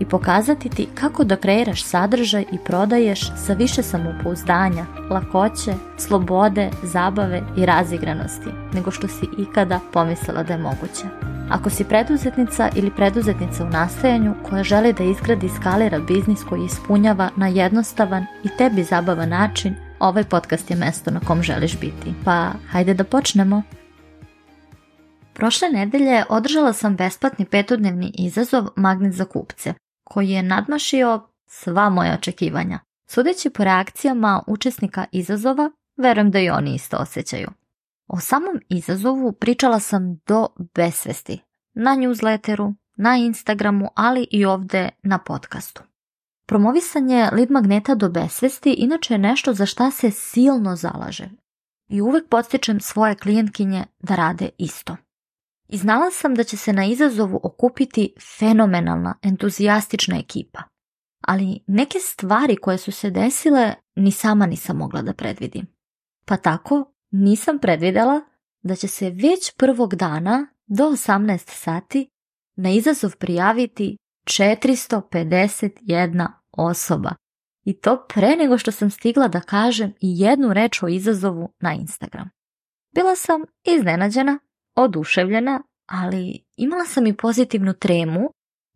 i pokazati ti kako da kreiraš sadržaj i prodaješ sa više samopouzdanja, lakoće, slobode, zabave i razigranosti nego što si ikada pomislila da je moguće. Ako si preduzetnica ili preduzetnica u nastajanju koja želi da izgradi i skalira biznis koji ispunjava na jednostavan i tebi zabavan način, ovaj podcast je mesto na kom želiš biti. Pa hajde da počnemo! Prošle nedelje održala sam besplatni petodnevni izazov Magnet za kupce, koji je nadmašio sva moja očekivanja. Sudeći po reakcijama učesnika izazova, verujem da i oni isto osjećaju. O samom izazovu pričala sam do besvesti. Na newsletteru, na Instagramu, ali i ovdje na podcastu. Promovisanje lid magneta do besvesti inače je nešto za šta se silno zalaže i uvek podstičem svoje klijentkinje da rade isto i znala sam da će se na izazovu okupiti fenomenalna, entuzijastična ekipa. Ali neke stvari koje su se desile ni sama nisam mogla da predvidim. Pa tako nisam predvidjela da će se već prvog dana do 18 sati na izazov prijaviti 451 osoba. I to pre nego što sam stigla da kažem i jednu reč o izazovu na Instagram. Bila sam iznenađena oduševljena, ali imala sam i pozitivnu tremu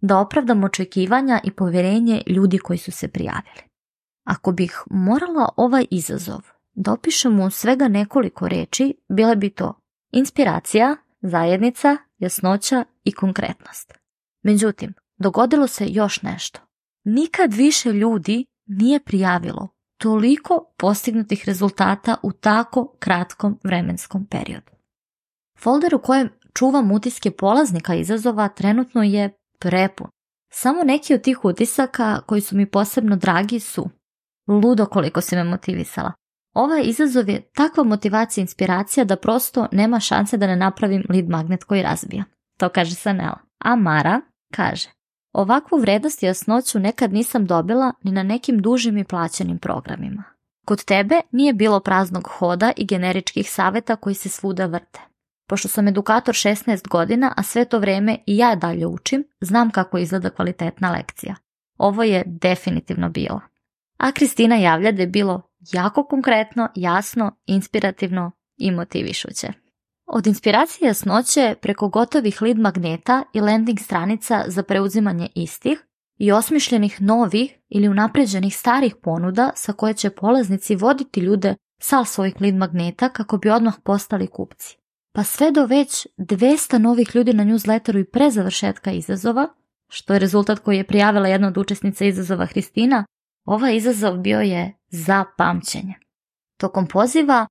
da opravdam očekivanja i povjerenje ljudi koji su se prijavili. Ako bih morala ovaj izazov da opišem u svega nekoliko reči, bile bi to inspiracija, zajednica, jasnoća i konkretnost. Međutim, dogodilo se još nešto. Nikad više ljudi nije prijavilo toliko postignutih rezultata u tako kratkom vremenskom periodu. Folder u kojem čuvam utiske polaznika izazova trenutno je prepun. Samo neki od tih utisaka koji su mi posebno dragi su Ludo koliko si me motivisala. Ovaj izazov je takva motivacija i inspiracija da prosto nema šanse da ne napravim lead magnet koji razbija. To kaže Sanela. A Mara kaže Ovakvu vrednost i jasnoću nekad nisam dobila ni na nekim dužim i plaćenim programima. Kod tebe nije bilo praznog hoda i generičkih saveta koji se svuda vrte. Pošto sam edukator 16 godina, a sve to vrijeme i ja dalje učim, znam kako izgleda kvalitetna lekcija. Ovo je definitivno bilo. A Kristina javlja da je bilo jako konkretno, jasno, inspirativno i motivišuće. Od inspiracije jasnoće preko gotovih lead magneta i landing stranica za preuzimanje istih i osmišljenih novih ili unapređenih starih ponuda sa koje će polaznici voditi ljude sa svojih lead magneta kako bi odmah postali kupci pa sve do već 200 novih ljudi na newsletteru i pre završetka izazova, što je rezultat koji je prijavila jedna od učesnica izazova Hristina, ovaj izazov bio je za pamćenje. Tokom poziva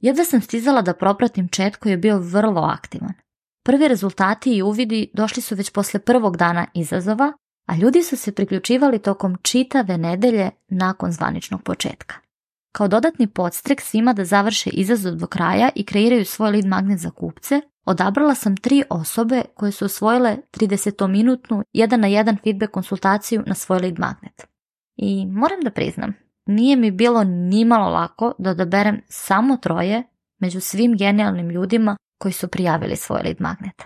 jedva sam stizala da propratim chat koji je bio vrlo aktivan. Prvi rezultati i uvidi došli su već posle prvog dana izazova, a ljudi su se priključivali tokom čitave nedelje nakon zvaničnog početka kao dodatni podstrek svima da završe izazov do kraja i kreiraju svoj lead magnet za kupce, odabrala sam tri osobe koje su osvojile 30-minutnu jedan na jedan feedback konsultaciju na svoj lead magnet. I moram da priznam, nije mi bilo nimalo lako da odaberem samo troje među svim genijalnim ljudima koji su prijavili svoj lead magnet.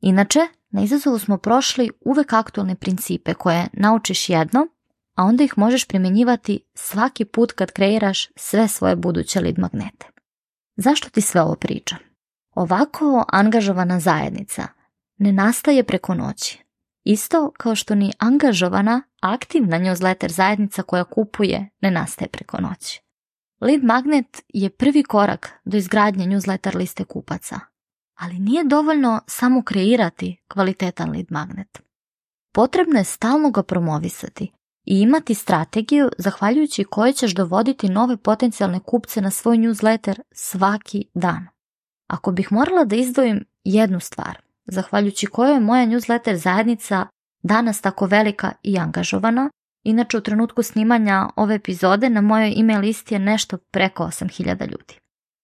Inače, na izazovu smo prošli uvek aktualne principe koje naučiš jednom, a onda ih možeš primjenjivati svaki put kad kreiraš sve svoje buduće lead magnete. Zašto ti sve ovo pričam? Ovako angažovana zajednica ne nastaje preko noći. Isto kao što ni angažovana, aktivna newsletter zajednica koja kupuje ne nastaje preko noći. Lead magnet je prvi korak do izgradnje newsletter liste kupaca, ali nije dovoljno samo kreirati kvalitetan lead magnet. Potrebno je stalno ga promovisati, i imati strategiju zahvaljujući kojoj ćeš dovoditi nove potencijalne kupce na svoj newsletter svaki dan. Ako bih morala da izdvojim jednu stvar, zahvaljujući kojoj je moja newsletter zajednica danas tako velika i angažovana, inače u trenutku snimanja ove epizode na mojoj email listi je nešto preko 8000 ljudi.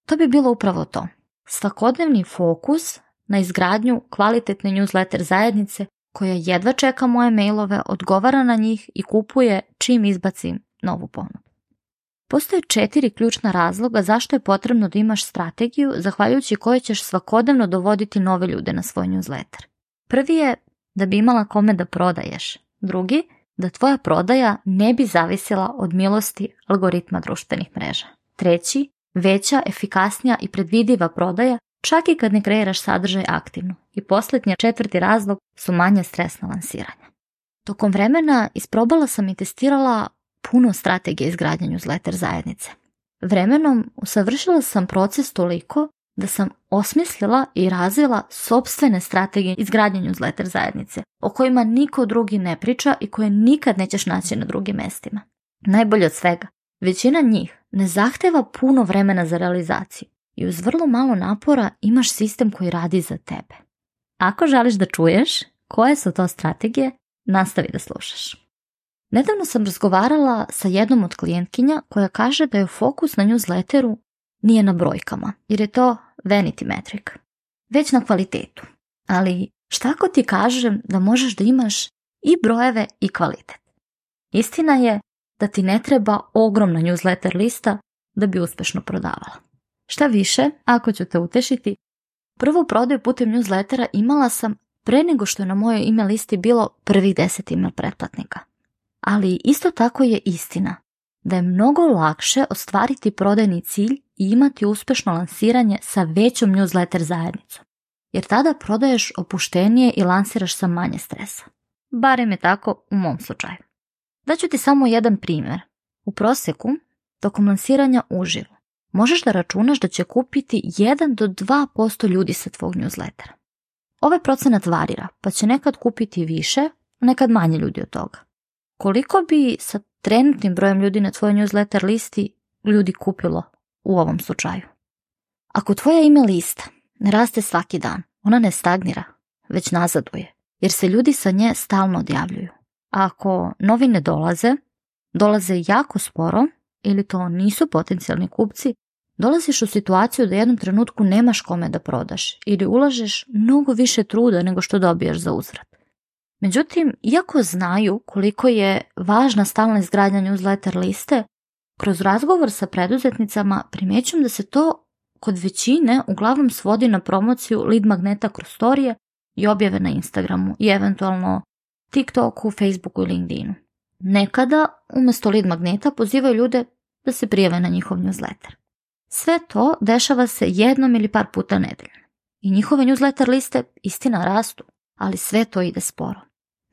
To bi bilo upravo to. Svakodnevni fokus na izgradnju kvalitetne newsletter zajednice koja jedva čeka moje mailove, odgovara na njih i kupuje čim izbacim novu ponudu. Postoje četiri ključna razloga zašto je potrebno da imaš strategiju zahvaljujući koje ćeš svakodnevno dovoditi nove ljude na svoj newsletter. Prvi je da bi imala kome da prodaješ. Drugi, da tvoja prodaja ne bi zavisila od milosti algoritma društvenih mreža. Treći, veća, efikasnija i predvidiva prodaja čak i kad ne kreiraš sadržaj aktivno. I posljednji četvrti razlog su manje stresna lansiranja. Tokom vremena isprobala sam i testirala puno strategije izgradnje newsletter zajednice. Vremenom usavršila sam proces toliko da sam osmislila i razvila sobstvene strategije izgradnje newsletter zajednice, o kojima niko drugi ne priča i koje nikad nećeš naći na drugim mestima. Najbolje od svega, većina njih ne zahteva puno vremena za realizaciju, i uz vrlo malo napora imaš sistem koji radi za tebe. Ako želiš da čuješ koje su to strategije, nastavi da slušaš. Nedavno sam razgovarala sa jednom od klijentkinja koja kaže da je fokus na newsletteru nije na brojkama, jer je to vanity metric, već na kvalitetu. Ali šta ako ti kažem da možeš da imaš i brojeve i kvalitet? Istina je da ti ne treba ogromna newsletter lista da bi uspešno prodavala. Šta više, ako ću te utešiti, prvu prodaju putem newslettera imala sam pre nego što je na mojoj email listi bilo prvih deset email pretplatnika. Ali isto tako je istina da je mnogo lakše ostvariti prodajni cilj i imati uspešno lansiranje sa većom newsletter zajednicom, jer tada prodaješ opuštenije i lansiraš sa manje stresa. Barem je tako u mom slučaju. Daću ti samo jedan primjer. U proseku, tokom lansiranja uživo, možeš da računaš da će kupiti 1 do 2% ljudi sa tvog newslettera. Ove ovaj procenat tvarira, pa će nekad kupiti više, nekad manje ljudi od toga. Koliko bi sa trenutnim brojem ljudi na tvojoj newsletter listi ljudi kupilo u ovom slučaju? Ako tvoja ime lista ne raste svaki dan, ona ne stagnira, već nazaduje, jer se ljudi sa nje stalno odjavljuju. A ako novine dolaze, dolaze jako sporo, ili to nisu potencijalni kupci, dolaziš u situaciju da jednom trenutku nemaš kome da prodaš ili ulažeš mnogo više truda nego što dobijaš za uzrat. Međutim, iako znaju koliko je važna stalna izgradnja newsletter liste, kroz razgovor sa preduzetnicama primećujem da se to kod većine uglavnom svodi na promociju lead magneta kroz storije i objave na Instagramu i eventualno TikToku, Facebooku i LinkedInu. Nekada, umjesto lead magneta, pozivaju ljude da se prijave na njihov newsletter. Sve to dešava se jednom ili par puta nedeljno. I njihove newsletter liste istina rastu, ali sve to ide sporo.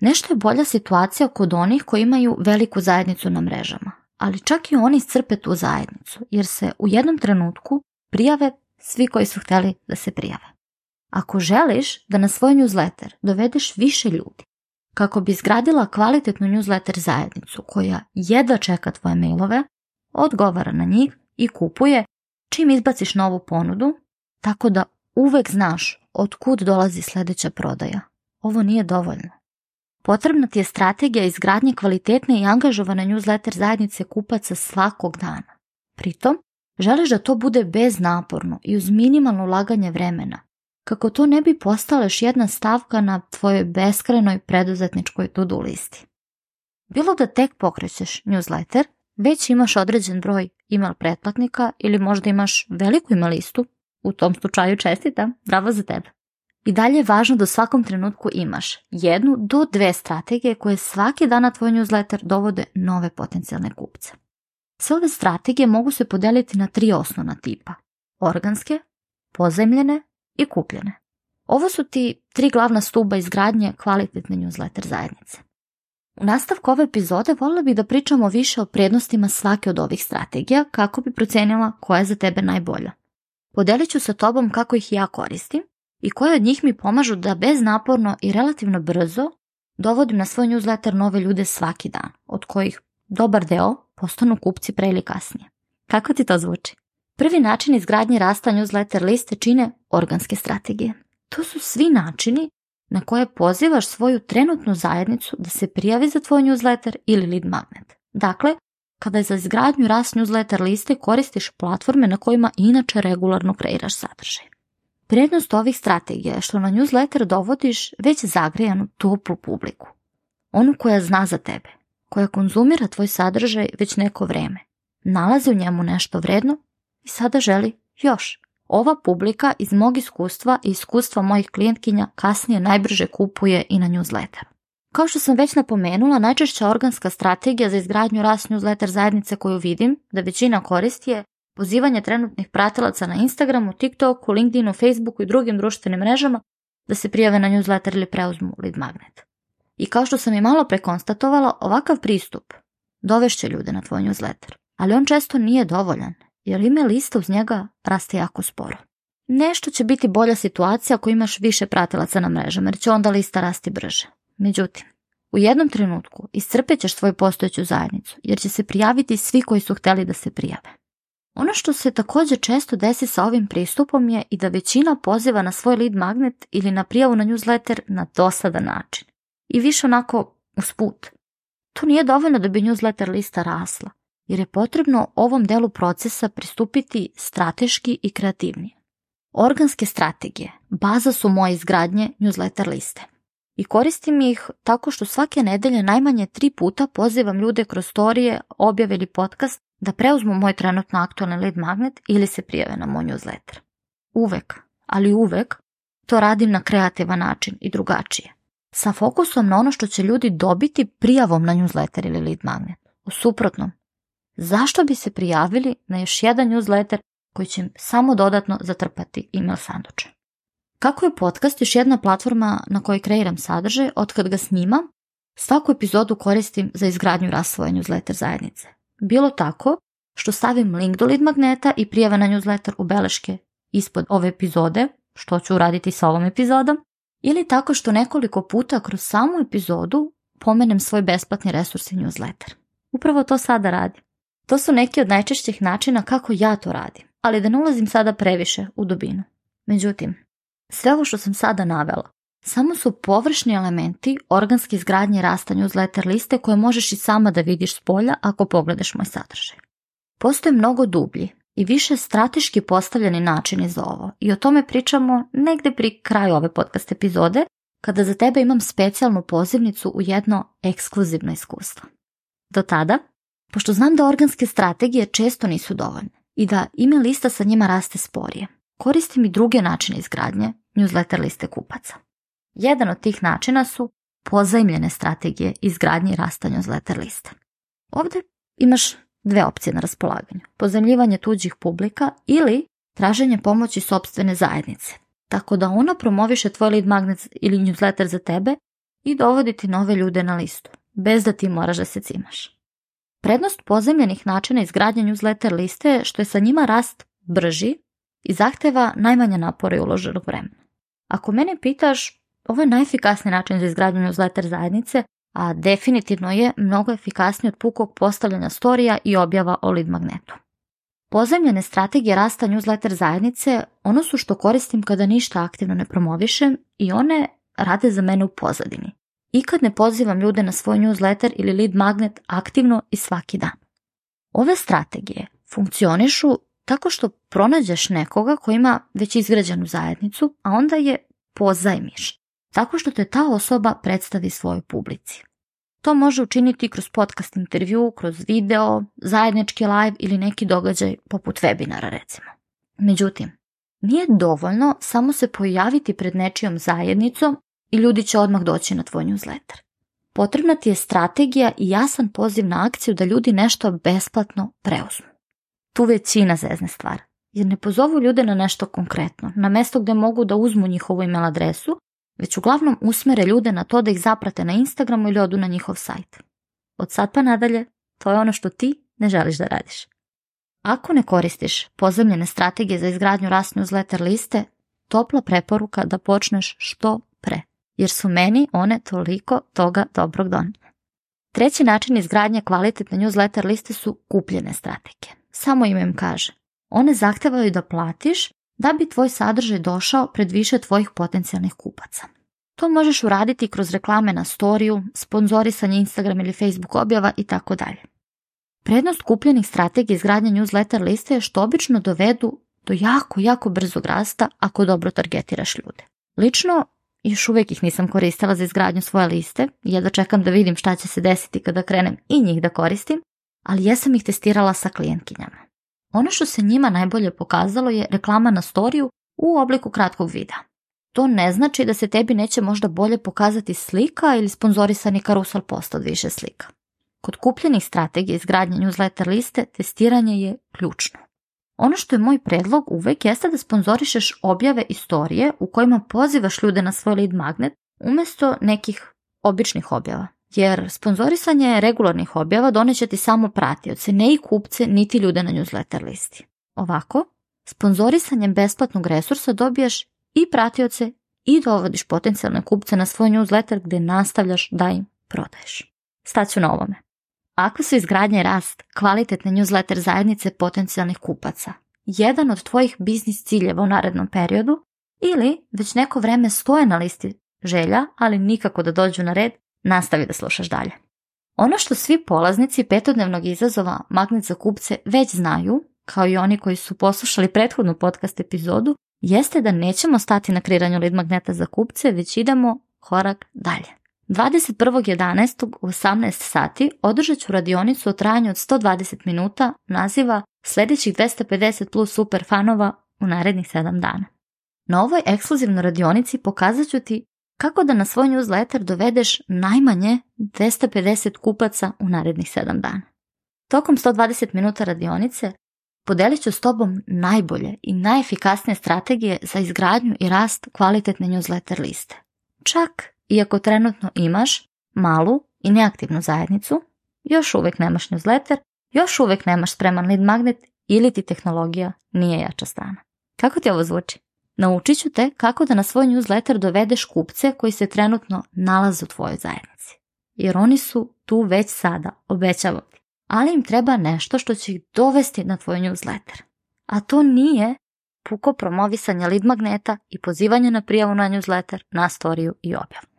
Nešto je bolja situacija kod onih koji imaju veliku zajednicu na mrežama, ali čak i oni iscrpe tu zajednicu, jer se u jednom trenutku prijave svi koji su htjeli da se prijave. Ako želiš da na svoj newsletter dovedeš više ljudi, kako bi izgradila kvalitetnu newsletter zajednicu koja jedva čeka tvoje mailove, odgovara na njih i kupuje čim izbaciš novu ponudu, tako da uvek znaš od kud dolazi sljedeća prodaja. Ovo nije dovoljno. Potrebna ti je strategija izgradnje kvalitetne i angažovane newsletter zajednice kupaca svakog dana. Pritom, želiš da to bude beznaporno i uz minimalno ulaganje vremena, kako to ne bi postala još jedna stavka na tvojoj beskrenoj preduzetničkoj to-do listi. Bilo da tek pokrećeš newsletter, već imaš određen broj email pretplatnika ili možda imaš veliku email listu, u tom slučaju čestita, bravo za tebe. I dalje je važno da u svakom trenutku imaš jednu do dve strategije koje svaki dan na tvoj newsletter dovode nove potencijalne kupce. Sve ove strategije mogu se podeliti na tri osnovna tipa. Organske, pozemljene i kupljene. Ovo su ti tri glavna stuba izgradnje kvalitetne newsletter zajednice. U nastavku ove epizode volila bih da pričamo više o prednostima svake od ovih strategija kako bi procenila koja je za tebe najbolja. Podelit ću sa tobom kako ih ja koristim i koje od njih mi pomažu da beznaporno i relativno brzo dovodim na svoj newsletter nove ljude svaki dan, od kojih dobar deo postanu kupci pre ili kasnije. Kako ti to zvuči? Prvi način izgradnje rasta newsletter liste čine organske strategije. To su svi načini na koje pozivaš svoju trenutnu zajednicu da se prijavi za tvoj newsletter ili lead magnet. Dakle, kada je za izgradnju rast newsletter liste koristiš platforme na kojima inače regularno kreiraš sadržaj. Prednost ovih strategija je što na newsletter dovodiš već zagrijanu toplu publiku. Onu koja zna za tebe, koja konzumira tvoj sadržaj već neko vrijeme, nalazi u njemu nešto vredno i sada želi još. Ova publika iz mog iskustva i iskustva mojih klijentkinja kasnije najbrže kupuje i na newsletter. Kao što sam već napomenula, najčešća organska strategija za izgradnju rast newsletter zajednice koju vidim da većina koristi je pozivanje trenutnih pratilaca na Instagramu, TikToku, LinkedInu, Facebooku i drugim društvenim mrežama da se prijave na newsletter ili preuzmu lead magnet. I kao što sam i malo prekonstatovala, ovakav pristup dovešće ljude na tvoj newsletter, ali on često nije dovoljan jer ime lista uz njega raste jako sporo. Nešto će biti bolja situacija ako imaš više pratilaca na mrežama, jer će onda lista rasti brže. Međutim, u jednom trenutku iscrpit ćeš svoju postojeću zajednicu, jer će se prijaviti svi koji su htjeli da se prijave. Ono što se također često desi sa ovim pristupom je i da većina poziva na svoj lead magnet ili na prijavu na newsletter na dosadan način. I više onako usput. To nije dovoljno da bi newsletter lista rasla jer je potrebno ovom delu procesa pristupiti strateški i kreativni. Organske strategije baza su moje izgradnje newsletter liste i koristim ih tako što svake nedelje najmanje tri puta pozivam ljude kroz storije, objave ili podcast da preuzmu moj trenutno aktualni lead magnet ili se prijave na moj newsletter. Uvek, ali uvek, to radim na kreativan način i drugačije. Sa fokusom na ono što će ljudi dobiti prijavom na newsletter ili lead magnet. U suprotnom, zašto bi se prijavili na još jedan newsletter koji će im samo dodatno zatrpati email sanduče. Kako je podcast još jedna platforma na kojoj kreiram sadržaj, otkad ga snimam, svaku epizodu koristim za izgradnju rasvoja newsletter zajednice. Bilo tako što stavim link do lead magneta i prijave na newsletter u beleške ispod ove epizode, što ću uraditi sa ovom epizodom, ili tako što nekoliko puta kroz samu epizodu pomenem svoj besplatni resurs i newsletter. Upravo to sada radim. To su neki od najčešćih načina kako ja to radim, ali da ne ulazim sada previše u dubinu. Međutim, sve ovo što sam sada navela samo su površni elementi organske izgradnje rastanja uz letter liste koje možeš i sama da vidiš s polja ako pogledaš moj sadržaj. Postoje mnogo dublji i više strateški postavljeni načini za ovo i o tome pričamo negde pri kraju ove podcast epizode kada za tebe imam specijalnu pozivnicu u jedno ekskluzivno iskustvo. Do tada, Pošto znam da organske strategije često nisu dovoljne i da ime lista sa njima raste sporije, koristim i druge načine izgradnje newsletter liste kupaca. Jedan od tih načina su pozajmljene strategije izgradnje i rasta newsletter liste. Ovdje imaš dve opcije na raspolaganju. Pozajmljivanje tuđih publika ili traženje pomoći sobstvene zajednice. Tako da ona promoviše tvoj lead magnet ili newsletter za tebe i dovodi ti nove ljude na listu, bez da ti moraš da se cimaš. Prednost pozemljenih načina izgradnje newsletter liste je što je sa njima rast brži i zahteva najmanje napore i uloženog vremena. Ako mene pitaš, ovo je najefikasniji način za izgradnju newsletter zajednice, a definitivno je mnogo efikasniji od pukog postavljanja storija i objava o lead magnetu. Pozemljene strategije rasta newsletter zajednice ono su što koristim kada ništa aktivno ne promovišem i one rade za mene u pozadini. Ikad ne pozivam ljude na svoj newsletter ili lead magnet aktivno i svaki dan. Ove strategije funkcionišu tako što pronađeš nekoga koji ima već izgrađenu zajednicu, a onda je pozajmiš, tako što te ta osoba predstavi svojoj publici. To može učiniti kroz podcast intervju, kroz video, zajednički live ili neki događaj poput webinara recimo. Međutim, nije dovoljno samo se pojaviti pred nečijom zajednicom i ljudi će odmah doći na tvoj newsletter. Potrebna ti je strategija i jasan poziv na akciju da ljudi nešto besplatno preuzmu. Tu većina zezne stvar, jer ne pozovu ljude na nešto konkretno, na mesto gdje mogu da uzmu njihovu email adresu, već uglavnom usmere ljude na to da ih zaprate na Instagramu ili odu na njihov sajt. Od sad pa nadalje, to je ono što ti ne želiš da radiš. Ako ne koristiš pozemljene strategije za izgradnju rast newsletter liste, topla preporuka da počneš što pre jer su meni one toliko toga dobrog donijele. Treći način izgradnje kvalitetne newsletter liste su kupljene strategije. Samo ime im kaže. One zahtevaju da platiš da bi tvoj sadržaj došao pred više tvojih potencijalnih kupaca. To možeš uraditi kroz reklame na storiju, sponzorisanje Instagram ili Facebook objava i tako dalje. Prednost kupljenih strategija izgradnje newsletter liste je što obično dovedu do jako, jako brzog rasta ako dobro targetiraš ljude. Lično još uvijek ih nisam koristila za izgradnju svoje liste, jedva čekam da vidim šta će se desiti kada krenem i njih da koristim, ali jesam ih testirala sa klijentkinjama. Ono što se njima najbolje pokazalo je reklama na storiju u obliku kratkog vida. To ne znači da se tebi neće možda bolje pokazati slika ili sponzorisani karusel post od više slika. Kod kupljenih strategija izgradnje newsletter liste testiranje je ključno. Ono što je moj predlog uvek jeste da sponzorišeš objave storije u kojima pozivaš ljude na svoj lead magnet umesto nekih običnih objava. Jer sponzorisanje regularnih objava doneće ti samo pratioce, ne i kupce, niti ljude na newsletter listi. Ovako, sponzorisanjem besplatnog resursa dobijaš i pratioce i dovodiš potencijalne kupce na svoj newsletter gde nastavljaš da im prodaješ. Staću na ovome. Ako su izgradnje rast, kvalitetne newsletter zajednice potencijalnih kupaca, jedan od tvojih biznis ciljeva u narednom periodu ili već neko vreme stoje na listi želja, ali nikako da dođu na red, nastavi da slušaš dalje. Ono što svi polaznici petodnevnog izazova Magnet za kupce već znaju, kao i oni koji su poslušali prethodnu podcast epizodu, jeste da nećemo stati na kreiranju lead magneta za kupce, već idemo korak dalje. 21.11. u 18 sati održat ću radionicu o trajanju od 120 minuta naziva sljedećih 250 plus super fanova u narednih 7 dana. Na ovoj ekskluzivnoj radionici pokazat ću ti kako da na svoj newsletter dovedeš najmanje 250 kupaca u narednih 7 dana. Tokom 120 minuta radionice podelit ću s tobom najbolje i najefikasnije strategije za izgradnju i rast kvalitetne newsletter liste. Čak iako trenutno imaš malu i neaktivnu zajednicu, još uvijek nemaš newsletter, još uvijek nemaš spreman lead magnet ili ti tehnologija nije jača strana. Kako ti ovo zvuči? Naučit ću te kako da na svoj newsletter dovedeš kupce koji se trenutno nalaze u tvojoj zajednici. Jer oni su tu već sada, obećavam ti. Ali im treba nešto što će ih dovesti na tvoj newsletter. A to nije puko promovisanje lead magneta i pozivanje na prijavu na newsletter, na storiju i objavu.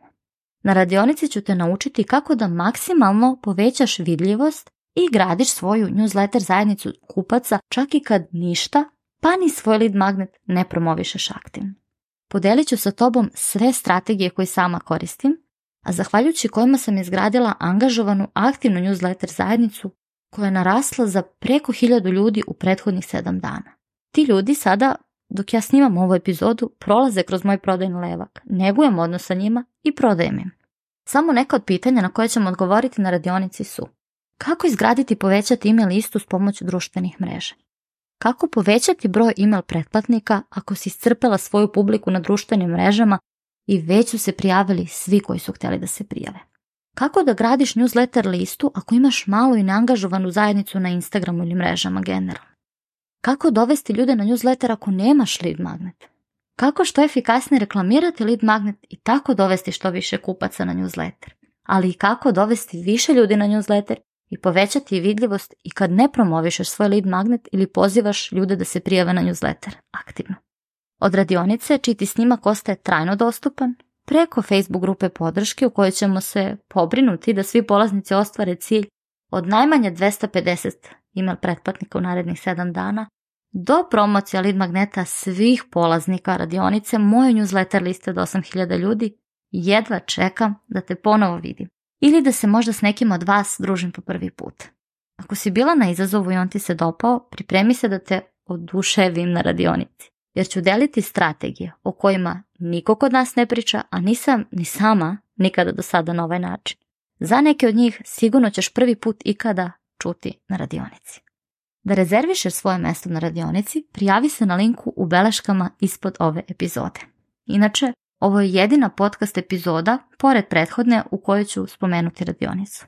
Na radionici ću te naučiti kako da maksimalno povećaš vidljivost i gradiš svoju newsletter zajednicu kupaca čak i kad ništa, pa ni svoj lead magnet ne promovišeš aktivno. Podelit ću sa tobom sve strategije koje sama koristim, a zahvaljujući kojima sam izgradila angažovanu aktivnu newsletter zajednicu koja je narasla za preko hiljadu ljudi u prethodnih sedam dana. Ti ljudi sada dok ja snimam ovu epizodu, prolaze kroz moj prodajni levak, negujem odnos sa njima i prodajem im. Samo neka od pitanja na koje ćemo odgovoriti na radionici su kako izgraditi i povećati email listu s pomoću društvenih mreža? Kako povećati broj email pretplatnika ako si iscrpela svoju publiku na društvenim mrežama i već su se prijavili svi koji su htjeli da se prijave? Kako da gradiš newsletter listu ako imaš malu i neangažovanu zajednicu na Instagramu ili mrežama generalno? Kako dovesti ljude na newsletter ako nemaš lead magnet? Kako što efikasnije reklamirati lead magnet i tako dovesti što više kupaca na newsletter? Ali i kako dovesti više ljudi na newsletter i povećati vidljivost i kad ne promovišeš svoj lead magnet ili pozivaš ljude da se prijave na newsletter aktivno. Od radionice čiji ti snimak ostaje trajno dostupan, preko Facebook grupe podrške u kojoj ćemo se pobrinuti da svi polaznici ostvare cilj od najmanje 250 email pretplatnika u narednih 7 dana do promocije lead magneta svih polaznika radionice moje newsletter liste od 8000 ljudi jedva čekam da te ponovo vidim ili da se možda s nekim od vas družim po prvi put. Ako si bila na izazovu i on ti se dopao, pripremi se da te oduševim na radionici, jer ću deliti strategije o kojima niko kod nas ne priča, a nisam ni sama nikada do sada na ovaj način. Za neke od njih sigurno ćeš prvi put ikada čuti na radionici. Da rezervišeš svoje mesto na radionici, prijavi se na linku u beleškama ispod ove epizode. Inače, ovo je jedina podcast epizoda, pored prethodne, u kojoj ću spomenuti radionicu.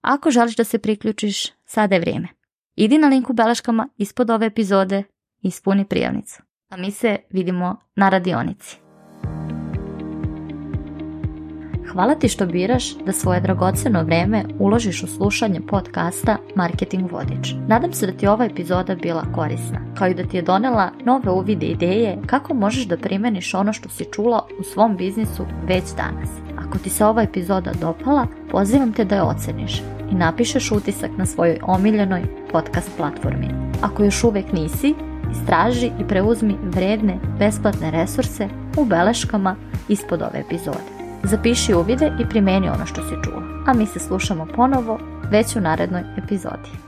Ako želiš da se priključiš, sada je vrijeme. Idi na linku u beleškama ispod ove epizode i ispuni prijavnicu. A mi se vidimo na radionici. Hvala ti što biraš da svoje dragoceno vreme uložiš u slušanje podcasta Marketing Vodič. Nadam se da ti ova epizoda bila korisna, kao i da ti je donela nove uvide ideje kako možeš da primeniš ono što si čula u svom biznisu već danas. Ako ti se ova epizoda dopala, pozivam te da je oceniš i napišeš utisak na svojoj omiljenoj podcast platformi. Ako još uvek nisi, istraži i preuzmi vredne, besplatne resurse u beleškama ispod ove epizode. Zapiši uvide i primeni ono što si čuo, a mi se slušamo ponovo već u narednoj epizodi.